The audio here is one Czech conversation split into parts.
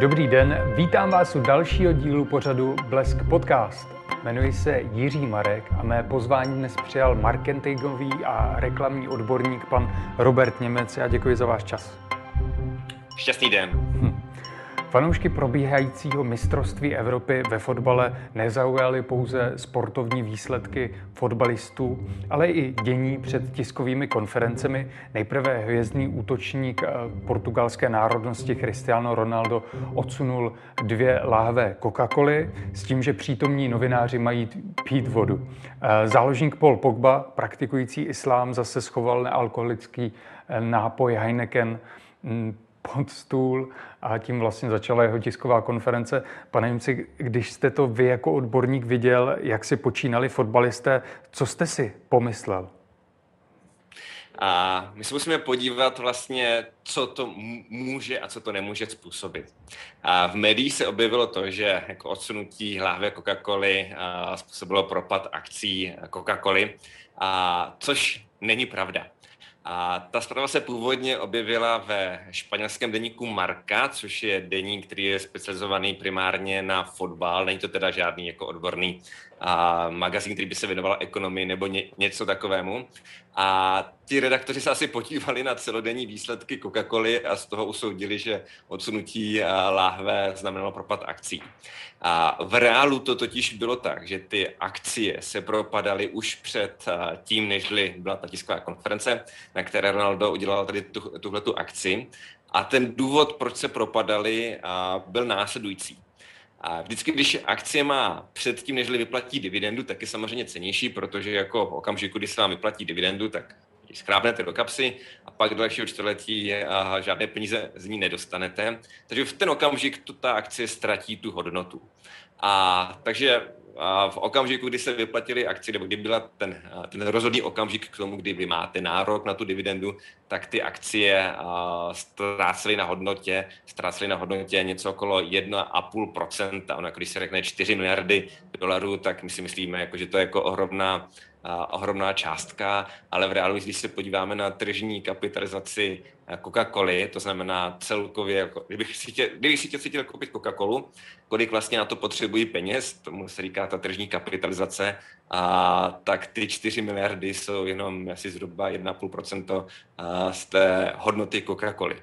Dobrý den, vítám vás u dalšího dílu pořadu Blesk Podcast. Jmenuji se Jiří Marek a mé pozvání dnes přijal marketingový a reklamní odborník pan Robert Němec. Já děkuji za váš čas. Šťastný den. Fanoušky probíhajícího mistrovství Evropy ve fotbale nezaujaly pouze sportovní výsledky fotbalistů, ale i dění před tiskovými konferencemi. Nejprve hvězdný útočník eh, portugalské národnosti Cristiano Ronaldo odsunul dvě láhve Coca-Coly s tím, že přítomní novináři mají pít vodu. Eh, záložník Paul Pogba, praktikující islám, zase schoval nealkoholický eh, nápoj Heineken hm, pod stůl a tím vlastně začala jeho tisková konference. Pane Jimci, když jste to vy jako odborník viděl, jak si počínali fotbalisté, co jste si pomyslel? A my se musíme podívat vlastně, co to může a co to nemůže způsobit. A v médiích se objevilo to, že jako odsunutí hlavy Coca-Coly způsobilo propad akcí Coca-Coly, což není pravda. A ta zpráva se původně objevila ve španělském deníku Marka, což je deník, který je specializovaný primárně na fotbal. Není to teda žádný jako odborný a, magazín, který by se věnoval ekonomii nebo ně, něco takovému. A ti redaktoři se asi podívali na celodenní výsledky Coca-Coly a z toho usoudili, že odsunutí láhve znamenalo propad akcí. A v reálu to totiž bylo tak, že ty akcie se propadaly už před tím, než byla ta tisková konference, na které Ronaldo udělal tady tu, tuhletu akci. A ten důvod, proč se propadaly, byl následující. A vždycky, když akcie má před tím, než vyplatí dividendu, tak je samozřejmě cenější, protože jako v okamžiku, kdy se vám vyplatí dividendu, tak ji skrábnete do kapsy a pak do dalšího čtvrtletí žádné peníze z ní nedostanete. Takže v ten okamžik tu ta akcie ztratí tu hodnotu. A takže a v okamžiku, kdy se vyplatili akcie, nebo kdy byla ten, ten rozhodný okamžik k tomu, kdy vy máte nárok na tu dividendu, tak ty akcie ztrácely na hodnotě, ztrácely na hodnotě něco okolo 1,5%. Ono, když se řekne 4 miliardy dolarů, tak my si myslíme, jako, že to je jako ohromná ohromná částka, ale v reálu, když se podíváme na tržní kapitalizaci eh, Coca-Coly, to znamená celkově, jako, kdybych si chtěl, kdybych si chtěl, chtěl koupit Coca-Colu, kolik vlastně na to potřebují peněz, tomu se říká ta tržní kapitalizace, a tak ty 4 miliardy jsou jenom asi zhruba 1,5% eh, z té hodnoty Coca-Coly.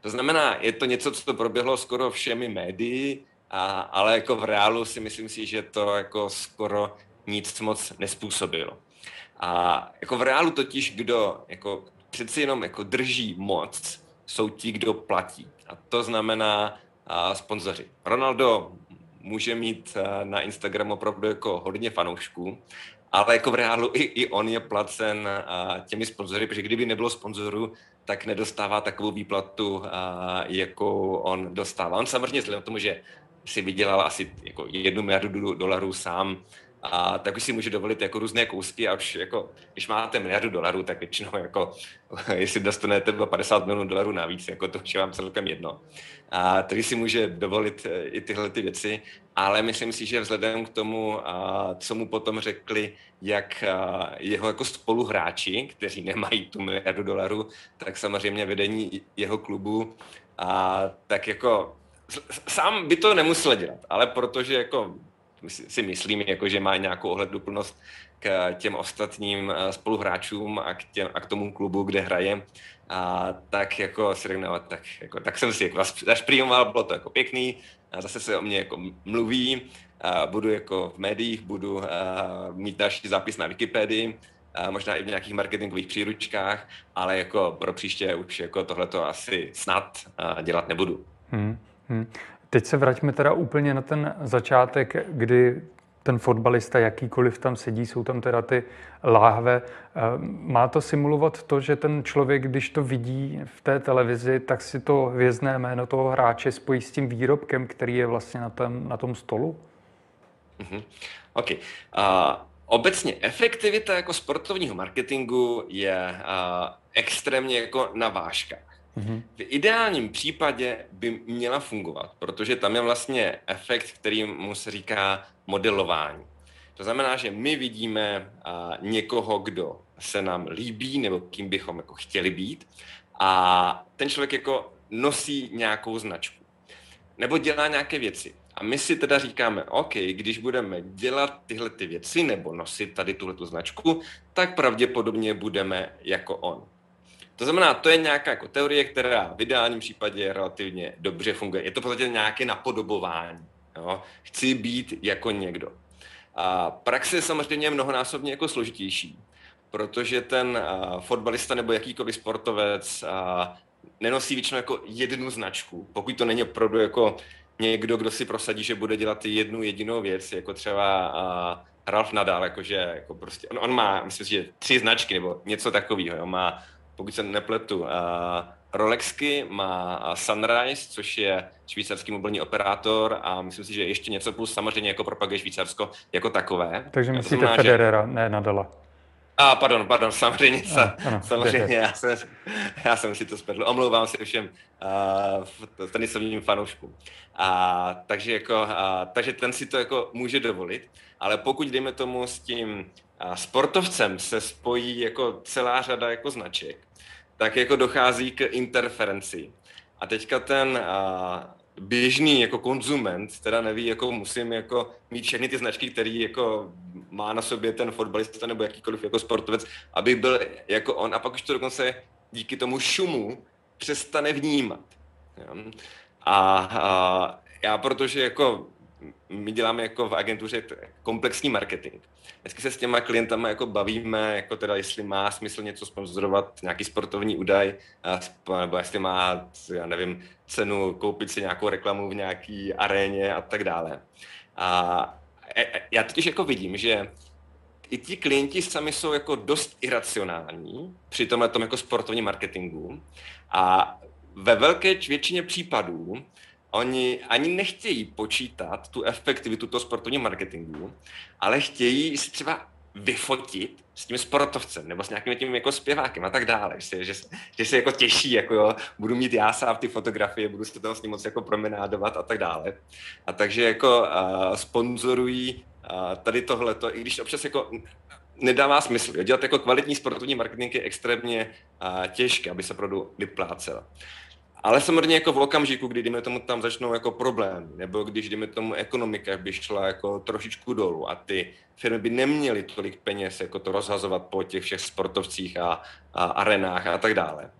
To znamená, je to něco, co to proběhlo skoro všemi médii, a, ale jako v reálu si myslím si, že to jako skoro nic moc nespůsobilo. A jako v reálu totiž, kdo jako přeci jenom jako drží moc, jsou ti, kdo platí. A to znamená a, sponzoři. Ronaldo může mít na Instagramu opravdu jako hodně fanoušků, ale jako v reálu i, i on je placen a, těmi sponzory, protože kdyby nebylo sponzorů, tak nedostává takovou výplatu, a, jakou on dostává. On samozřejmě vzhledem tomu, že si vydělal asi jako jednu miliardu dolarů sám, a tak už si může dovolit jako různé kousky a už jako, když máte miliardu dolarů, tak většinou jako, jestli dostanete 50 milionů dolarů navíc, jako to už je vám celkem jedno. A takže si může dovolit eh, i tyhle ty věci, ale myslím si, že vzhledem k tomu, co mu potom řekli, jak jeho jako spoluhráči, kteří nemají tu miliardu dolarů, tak samozřejmě vedení jeho klubu, a tak jako sám by to nemusel dělat, ale protože jako si myslím, jako, že má nějakou ohleduplnost k těm ostatním eh, spoluhráčům a k, těm, a k tomu klubu, kde hraje, a tak jako si řeknu, no, tak, jako, tak jsem si jako zašprýmoval, bylo to jako pěkný, a zase se o mě jako mluví, a budu jako v médiích, budu mít další zápis na Wikipedii, a možná i v nějakých marketingových příručkách, ale jako pro příště už jako tohleto asi snad dělat nebudu. Hmm, hmm. Teď se vraťme teda úplně na ten začátek, kdy ten fotbalista, jakýkoliv tam sedí, jsou tam teda ty láhve. Eh, má to simulovat to, že ten člověk, když to vidí v té televizi, tak si to hvězdné jméno toho hráče spojí s tím výrobkem, který je vlastně na tom, na tom stolu? Mm-hmm. OK. Uh, obecně efektivita jako sportovního marketingu je uh, extrémně jako na vážkách. Mm-hmm. V ideálním případě by měla fungovat, protože tam je vlastně efekt, který mu se říká modelování. To znamená, že my vidíme a, někoho, kdo se nám líbí nebo kým bychom jako chtěli být a ten člověk jako nosí nějakou značku. nebo dělá nějaké věci. A my si teda říkáme, OK, když budeme dělat tyhle ty věci nebo nosit tady tuhle tu značku, tak pravděpodobně budeme jako on. To znamená, to je nějaká jako teorie, která v ideálním případě relativně dobře funguje. Je to podstatě nějaké napodobování. Jo? Chci být jako někdo. A praxe je samozřejmě mnohonásobně jako složitější, protože ten uh, fotbalista nebo jakýkoliv sportovec uh, nenosí většinou jako jednu značku, pokud to není opravdu jako někdo, kdo si prosadí, že bude dělat jednu jedinou věc, jako třeba uh, Ralf Nadal, jakože jako prostě, on, on má, myslím si, že tři značky nebo něco takového, má, pokud se nepletu, Rolexky, má Sunrise, což je švýcarský mobilní operátor a myslím si, že ještě něco plus samozřejmě jako propaguje Švýcarsko jako takové. Takže myslíte znamená, Federera, že... ne Nadala. A pardon, pardon, samozřejmě, a, ano, samozřejmě, já jsem, já jsem si to spedl. Omlouvám se všem uh, tenisovým fanouškům. A, takže, jako, a, takže ten si to jako může dovolit, ale pokud, dejme tomu, s tím a, sportovcem se spojí jako celá řada jako značek, tak jako dochází k interferenci. A teďka ten a, běžný jako konzument teda neví, jako musím jako mít všechny ty značky, který jako má na sobě ten fotbalista nebo jakýkoliv jako sportovec, aby byl jako on a pak už to dokonce díky tomu šumu přestane vnímat. A, a já protože jako my děláme jako v agentuře komplexní marketing. Vždycky se s těma klientama jako bavíme, jako teda jestli má smysl něco sponzorovat, nějaký sportovní údaj, nebo jestli má, já nevím, cenu koupit si nějakou reklamu v nějaký aréně a tak dále. A já totiž jako vidím, že i ti klienti sami jsou jako dost iracionální při tomhle tom jako sportovním marketingu a ve velké většině případů oni ani nechtějí počítat tu efektivitu toho sportovního marketingu, ale chtějí si třeba vyfotit s tím sportovcem nebo s nějakým tím jako zpěvákem a tak dále, že, že, že se jako těší, jako jo, budu mít já sám ty fotografie, budu se tam s ním moc jako promenádovat a tak dále. A takže jako uh, sponzorují uh, tady tohleto, i když občas jako nedává smysl. Jo? Dělat jako kvalitní sportovní marketing je extrémně uh, těžké, aby se opravdu vyplácel. Ale samozřejmě jako v okamžiku, kdy jdeme tomu tam začnou jako problémy, nebo když jdeme tomu ekonomika by šla jako trošičku dolů a ty firmy by neměly tolik peněz jako to rozhazovat po těch všech sportovcích a, a arenách a tak dále,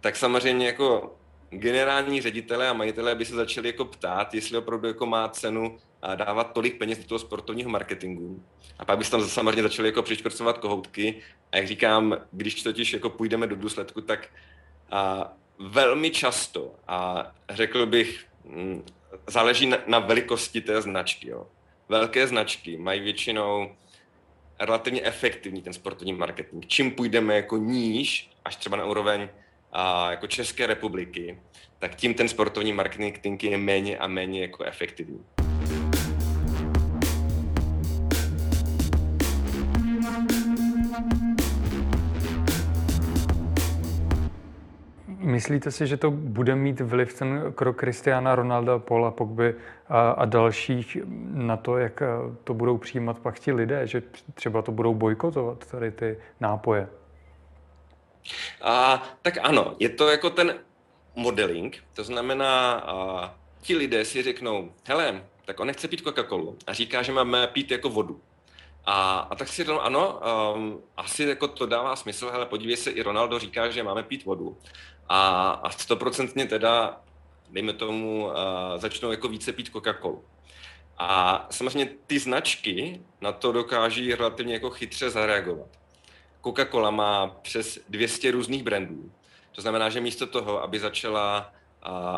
tak samozřejmě jako generální ředitele a majitelé by se začali jako ptát, jestli opravdu jako má cenu a dávat tolik peněz do toho sportovního marketingu. A pak by se tam samozřejmě začali jako přiškrcovat kohoutky. A jak říkám, když totiž jako půjdeme do důsledku, tak a velmi často a řekl bych, mm, záleží na, na velikosti té značky. Jo. Velké značky mají většinou relativně efektivní ten sportovní marketing. Čím půjdeme jako níž, až třeba na úroveň a, jako České republiky, tak tím ten sportovní marketing je méně a méně jako efektivní. Myslíte si, že to bude mít vliv ten krok Kristiana Ronalda, Paula Pogby a, a dalších na to, jak to budou přijímat pak ti lidé, že třeba to budou bojkotovat tady ty nápoje? A, tak ano, je to jako ten modeling, to znamená, a, ti lidé si řeknou, hele, tak on nechce pít Coca-Colu a říká, že máme pít jako vodu. A, a tak si řeknu, ano, um, asi jako to dává smysl, ale podívej se, i Ronaldo říká, že máme pít vodu a, a stoprocentně teda, dejme tomu, začnou jako více pít Coca-Colu. A samozřejmě ty značky na to dokáží relativně jako chytře zareagovat. Coca-Cola má přes 200 různých brandů. To znamená, že místo toho, aby začala,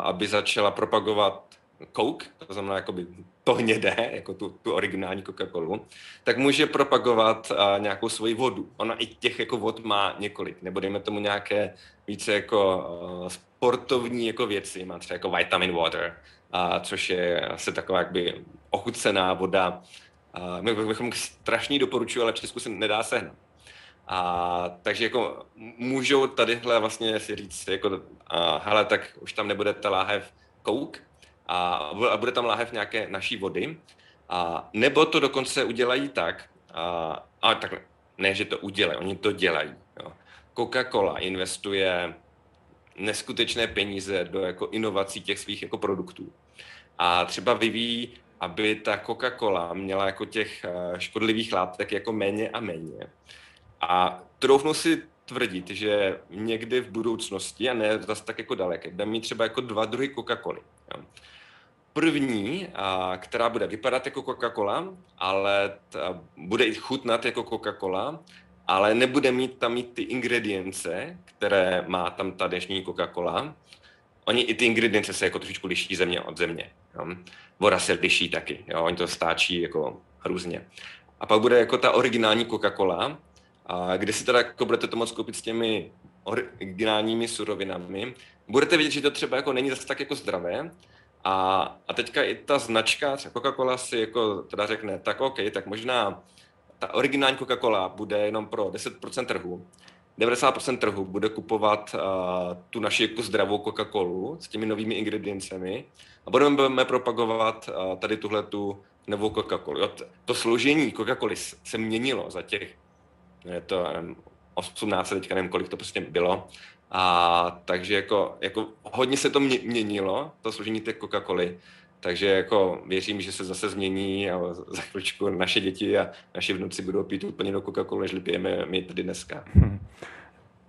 aby začala propagovat Coke, to znamená jakoby to hnědé, jako tu, tu originální Coca-Colu, tak může propagovat uh, nějakou svoji vodu. Ona i těch jako vod má několik, nebo dejme tomu nějaké více jako uh, sportovní jako věci, má třeba jako vitamin water, uh, což je asi taková jakby ochucená voda. Uh, my bychom strašně doporučuji, ale v Česku se nedá sehnat. A, takže jako můžou tadyhle vlastně si říct, jako, a, hele, tak už tam nebude ta láhev Coke, a, a bude tam láhev nějaké naší vody, a, nebo to dokonce udělají tak, a, a takhle, ne, že to udělají, oni to dělají. Jo. Coca-Cola investuje neskutečné peníze do jako inovací těch svých jako produktů. a třeba vyvíjí, aby ta Coca-Cola měla jako těch eh, škodlivých látek jako méně a méně. A troufnu si tvrdit, že někdy v budoucnosti, a ne zase tak jako daleko, bude mít třeba jako dva druhy Coca-Coly. První, která bude vypadat jako Coca-Cola, ale ta, bude i chutnat jako Coca-Cola, ale nebude mít tam mít ty ingredience, které má tam ta dnešní Coca-Cola. Oni i ty ingredience se jako trošičku liší země od země. Jo. Voda se liší taky, jo. oni to stáčí jako různě. A pak bude jako ta originální Coca-Cola, a kde si teda jako budete to moct koupit s těmi originálními surovinami. Budete vidět, že to třeba jako není zase tak jako zdravé, a, a teďka i ta značka, třeba Coca-Cola si jako teda řekne, tak OK, tak možná ta originální Coca-Cola bude jenom pro 10% trhu, 90% trhu bude kupovat uh, tu naši jako zdravou Coca-Colu s těmi novými ingrediencemi a budeme propagovat uh, tady tuhle tu novou Coca-Colu. To složení Coca-Coly se měnilo za těch, je to 18, teďka nevím, kolik to prostě bylo, a takže jako, jako hodně se to měnilo, to složení té Coca-Coly, takže jako věřím, že se zase změní a za chvíličku naše děti a naši vnuci budou pít úplně do Coca-Coly, než pijeme my tady dneska. Hmm.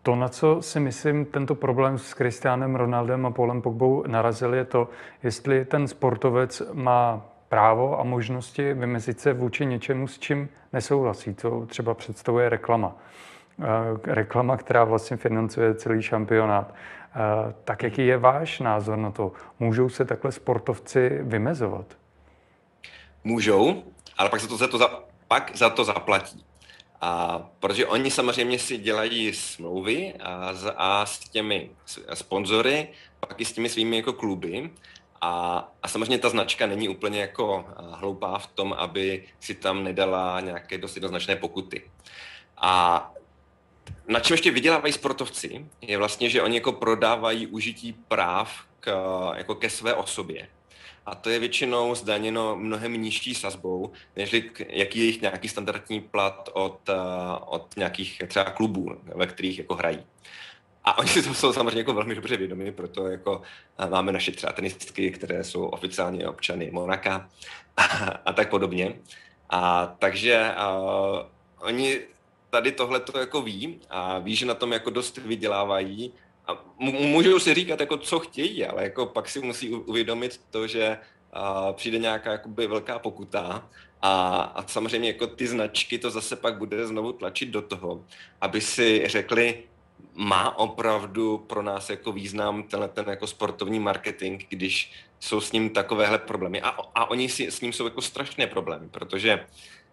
To, na co si myslím, tento problém s Kristiánem Ronaldem a Paulem Pogbou narazil, je to, jestli ten sportovec má právo a možnosti vymezit se vůči něčemu, s čím nesouhlasí, co třeba představuje reklama. Eh, reklama, která vlastně financuje celý šampionát. Eh, tak jaký je váš názor na to? Můžou se takhle sportovci vymezovat? Můžou, ale pak, se to za to za, pak za to zaplatí. A protože oni samozřejmě si dělají smlouvy a, a s těmi sponzory, pak i s těmi svými jako kluby. A, a samozřejmě ta značka není úplně jako hloupá v tom, aby si tam nedala nějaké dost jednoznačné pokuty. A na čem ještě vydělávají sportovci, je vlastně, že oni jako prodávají užití práv k, jako ke své osobě. A to je většinou zdaněno mnohem nižší sazbou, než jaký je jejich nějaký standardní plat od, od nějakých třeba klubů, ve kterých jako hrají. A oni si to jsou samozřejmě jako velmi dobře vědomi, proto jako máme naše třeba tenistky, které jsou oficiálně občany Monaka a, a tak podobně. A takže a, oni tady tohle to jako ví a ví, že na tom jako dost vydělávají a můžou si říkat jako co chtějí, ale jako pak si musí uvědomit to, že a, přijde nějaká jakoby velká pokuta a, a samozřejmě jako ty značky to zase pak bude znovu tlačit do toho, aby si řekli, má opravdu pro nás jako význam tenhle ten jako sportovní marketing, když jsou s ním takovéhle problémy. A, a oni si, s ním jsou jako strašné problémy, protože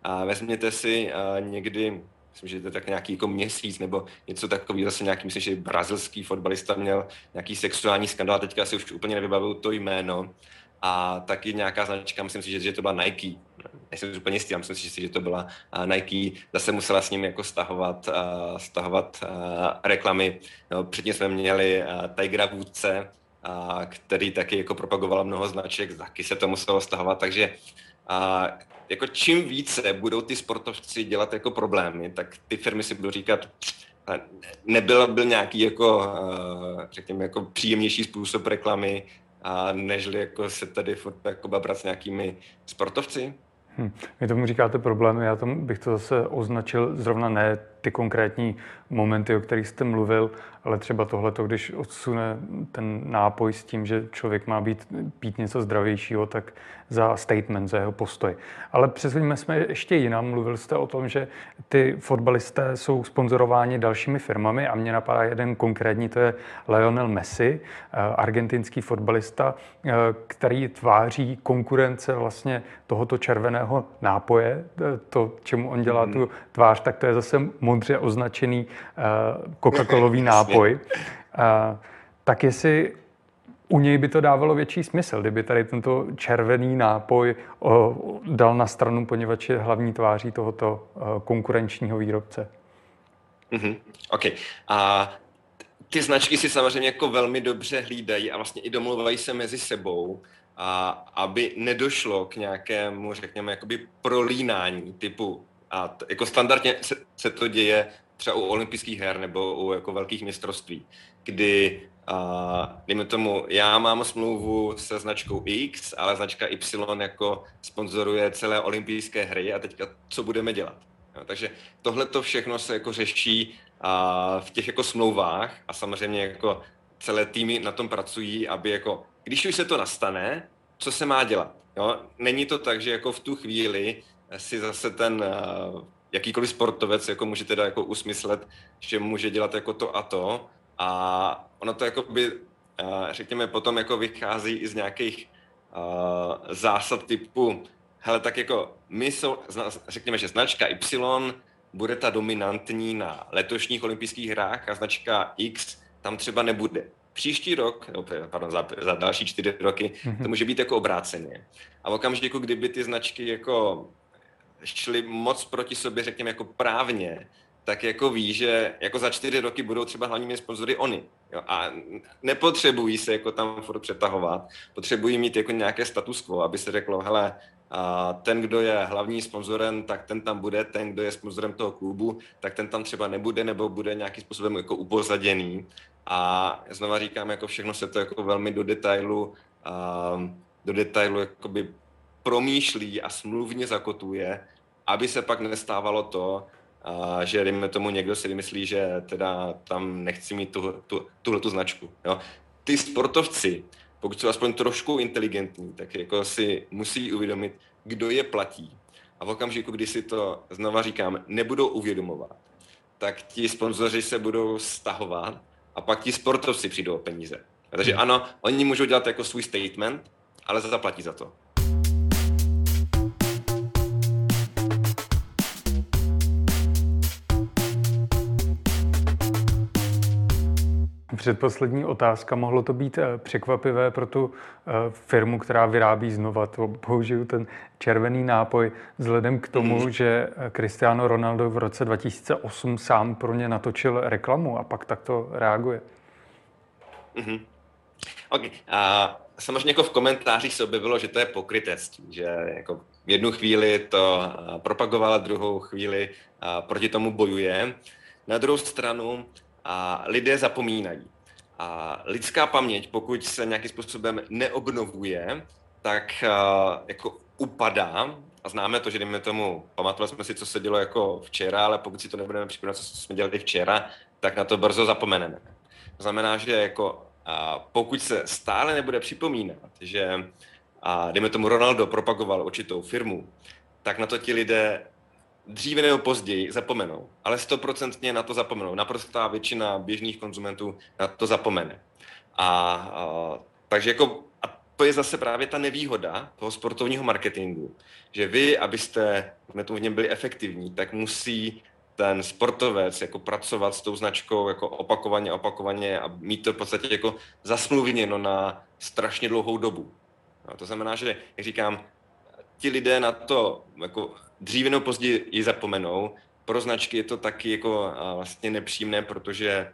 a vezměte si a někdy myslím, že to je tak nějaký jako měsíc nebo něco takového, zase nějaký, myslím, že brazilský fotbalista měl nějaký sexuální skandál, teďka si už úplně nevybavuju to jméno, a taky nějaká značka, myslím si, že, že to byla Nike, nejsem úplně jistý, myslím si, že to byla Nike, zase musela s ním jako stahovat, stahovat reklamy. No, předtím jsme měli Tigera Vůdce, který taky jako propagoval mnoho značek, taky se to muselo stahovat, takže jako čím více budou ty sportovci dělat jako problémy, tak ty firmy si budou říkat, nebyl byl nějaký jako, řekněme, jako příjemnější způsob reklamy, a nežli jako se tady jako babrat s nějakými sportovci? Hm. Vy tomu říkáte problémy, já tomu bych to zase označil zrovna ne ty konkrétní momenty, o kterých jste mluvil, ale třeba tohleto, když odsune ten nápoj s tím, že člověk má být, pít něco zdravějšího, tak za statement, za jeho postoj. Ale přesuňme jsme ještě jinam. Mluvil jste o tom, že ty fotbalisté jsou sponzorováni dalšími firmami a mě napadá jeden konkrétní, to je Lionel Messi, eh, argentinský fotbalista, eh, který tváří konkurence vlastně tohoto červeného nápoje, eh, to, čemu on dělá tu tvář, tak to je zase modře označený Coca-Colový nápoj. Tak jestli u něj by to dávalo větší smysl, kdyby tady tento červený nápoj o, dal na stranu, poněvadž je hlavní tváří tohoto konkurenčního výrobce. Mm-hmm. OK. A ty značky si samozřejmě jako velmi dobře hlídají a vlastně i domluvají se mezi sebou, a aby nedošlo k nějakému, řekněme, jakoby prolínání typu, a t- jako standardně se, se to děje třeba u olympijských her nebo u jako velkých mistrovství, kdy a dejme tomu, já mám smlouvu se značkou X, ale značka Y jako sponzoruje celé olympijské hry a teďka co budeme dělat? Jo, takže tohle to všechno se jako řeší a v těch jako smlouvách a samozřejmě jako celé týmy na tom pracují, aby jako, když už se to nastane, co se má dělat? Jo? Není to tak, že jako v tu chvíli si zase ten jakýkoliv sportovec jako může teda jako usmyslet, že může dělat jako to a to a ono to jako by, řekněme, potom jako vychází i z nějakých zásad typu, hele, tak jako my jsou, řekněme, že značka Y bude ta dominantní na letošních olympijských hrách a značka X tam třeba nebude. Příští rok, pardon, za, za další čtyři roky, mm-hmm. to může být jako obráceně. A v okamžiku, kdyby ty značky jako šly moc proti sobě, řekněme, jako právně, tak jako ví, že jako za čtyři roky budou třeba hlavními sponzory oni. Jo? A nepotřebují se jako tam furt přetahovat, potřebují mít jako nějaké status quo, aby se řeklo, hele, a ten, kdo je hlavní sponzorem, tak ten tam bude, ten, kdo je sponzorem toho klubu, tak ten tam třeba nebude nebo bude nějakým způsobem jako upozaděný. A znova říkám, jako všechno se to jako velmi do detailu, a do detailu jakoby promýšlí a smluvně zakotuje, aby se pak nestávalo to, a že dejme tomu někdo si vymyslí, že teda tam nechci mít tu, tu, tuhle tu značku. Jo. Ty sportovci, pokud jsou aspoň trošku inteligentní, tak jako si musí uvědomit, kdo je platí. A v okamžiku, kdy si to, znova říkám, nebudou uvědomovat, tak ti sponzoři se budou stahovat a pak ti sportovci přijdou o peníze. Takže hmm. ano, oni můžou dělat jako svůj statement, ale zaplatí za to. Předposlední otázka. Mohlo to být eh, překvapivé pro tu eh, firmu, která vyrábí znova, to použiju ten červený nápoj, vzhledem k tomu, mm. že eh, Cristiano Ronaldo v roce 2008 sám pro ně natočil reklamu a pak takto reaguje. Mm-hmm. OK. A samozřejmě jako v komentářích se objevilo, že to je pokrytectví, že jako v jednu chvíli to propagovala, druhou chvíli proti tomu bojuje. Na druhou stranu a lidé zapomínají. A lidská paměť, pokud se nějakým způsobem neobnovuje, tak uh, jako upadá a známe to, že dejme tomu, pamatovali jsme si, co se dělo jako včera, ale pokud si to nebudeme připomínat, co jsme dělali včera, tak na to brzo zapomeneme. To znamená, že jako a pokud se stále nebude připomínat, že a dejme tomu Ronaldo propagoval určitou firmu, tak na to ti lidé dříve nebo později zapomenou, ale stoprocentně na to zapomenou. Naprostá většina běžných konzumentů na to zapomene. A, a takže jako, a to je zase právě ta nevýhoda toho sportovního marketingu, že vy, abyste v něm byli efektivní, tak musí ten sportovec jako pracovat s tou značkou jako opakovaně, opakovaně a mít to v podstatě jako zasmluvněno na strašně dlouhou dobu. No, to znamená, že, jak říkám, ti lidé na to jako dříve nebo později ji zapomenou. Pro značky je to taky jako vlastně nepříjemné, protože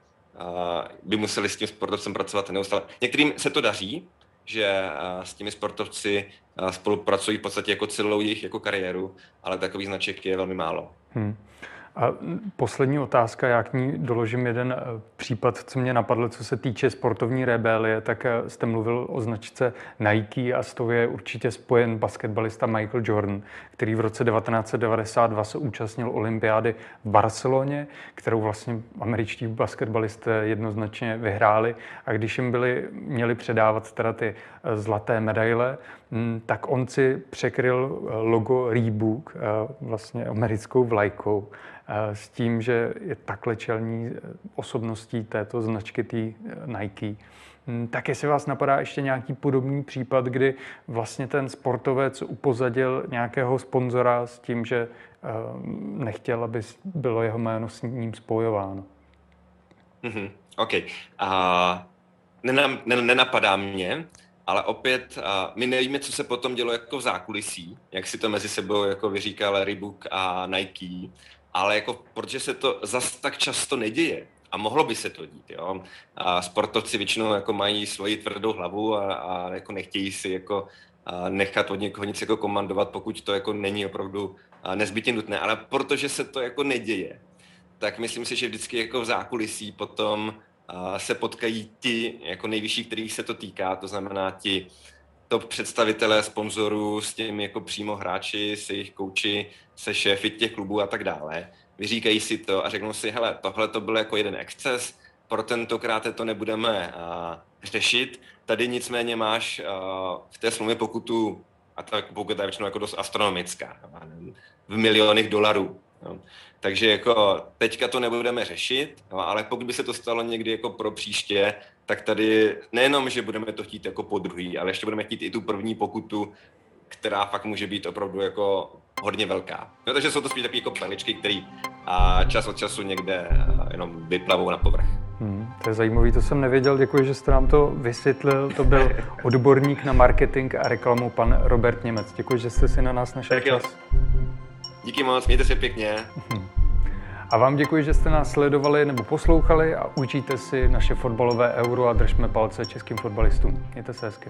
by museli s tím sportovcem pracovat neustále. Některým se to daří, že s těmi sportovci spolupracují v podstatě jako celou jejich jako kariéru, ale takových značek je velmi málo. Hmm. A poslední otázka, já k ní doložím jeden eh, případ, co mě napadlo, co se týče sportovní rebelie, tak eh, jste mluvil o značce Nike a s tou je určitě spojen basketbalista Michael Jordan, který v roce 1992 se účastnil olympiády v Barceloně, kterou vlastně američtí basketbalisté jednoznačně vyhráli. A když jim byli, měli předávat teda ty eh, zlaté medaile, tak on si překryl logo Reebok vlastně americkou vlajkou s tím, že je takhle čelní eh, osobností této značky tý eh, Nike. Hm, tak jestli vás napadá ještě nějaký podobný případ, kdy vlastně ten sportovec upozadil nějakého sponzora s tím, že eh, nechtěl, aby bylo jeho jméno s ním spojováno. Mm-hmm. OK. Uh, nenapadá mě, ale opět my nevíme, co se potom dělo jako v zákulisí, jak si to mezi sebou jako vyříkal Reebok a Nike ale jako, protože se to zas tak často neděje, a mohlo by se to dít, jo. A sportovci většinou jako mají svoji tvrdou hlavu a, a jako nechtějí si jako nechat od někoho nic jako komandovat, pokud to jako není opravdu nezbytně nutné. Ale protože se to jako neděje, tak myslím si, že vždycky jako v zákulisí potom se potkají ti jako nejvyšší, kterých se to týká, to znamená ti top představitelé sponzorů s těmi jako přímo hráči, s jejich kouči, se šéfy těch klubů a tak dále. Vyříkají si to a řeknou si, hele, tohle to byl jako jeden exces, pro tentokrát to nebudeme uh, řešit. Tady nicméně máš uh, v té smlouvě pokutu, a ta pokuta je většinou jako dost astronomická, v milionech dolarů. Jo. Takže jako teďka to nebudeme řešit, jo, ale pokud by se to stalo někdy jako pro příště, tak tady nejenom, že budeme to chtít jako po druhý, ale ještě budeme chtít i tu první pokutu, která fakt může být opravdu jako hodně velká. No, takže jsou to spíš takové jako peličky, které čas od času někde jenom vyplavou na povrch. Hmm, to je zajímavé, to jsem nevěděl. Děkuji, že jste nám to vysvětlil. To byl odborník na marketing a reklamu, pan Robert Němec. Děkuji, že jste si na nás našel čas. Díky moc, mějte se pěkně. A vám děkuji, že jste nás sledovali nebo poslouchali a učíte si naše fotbalové euro a držme palce českým fotbalistům. Mějte se hezky.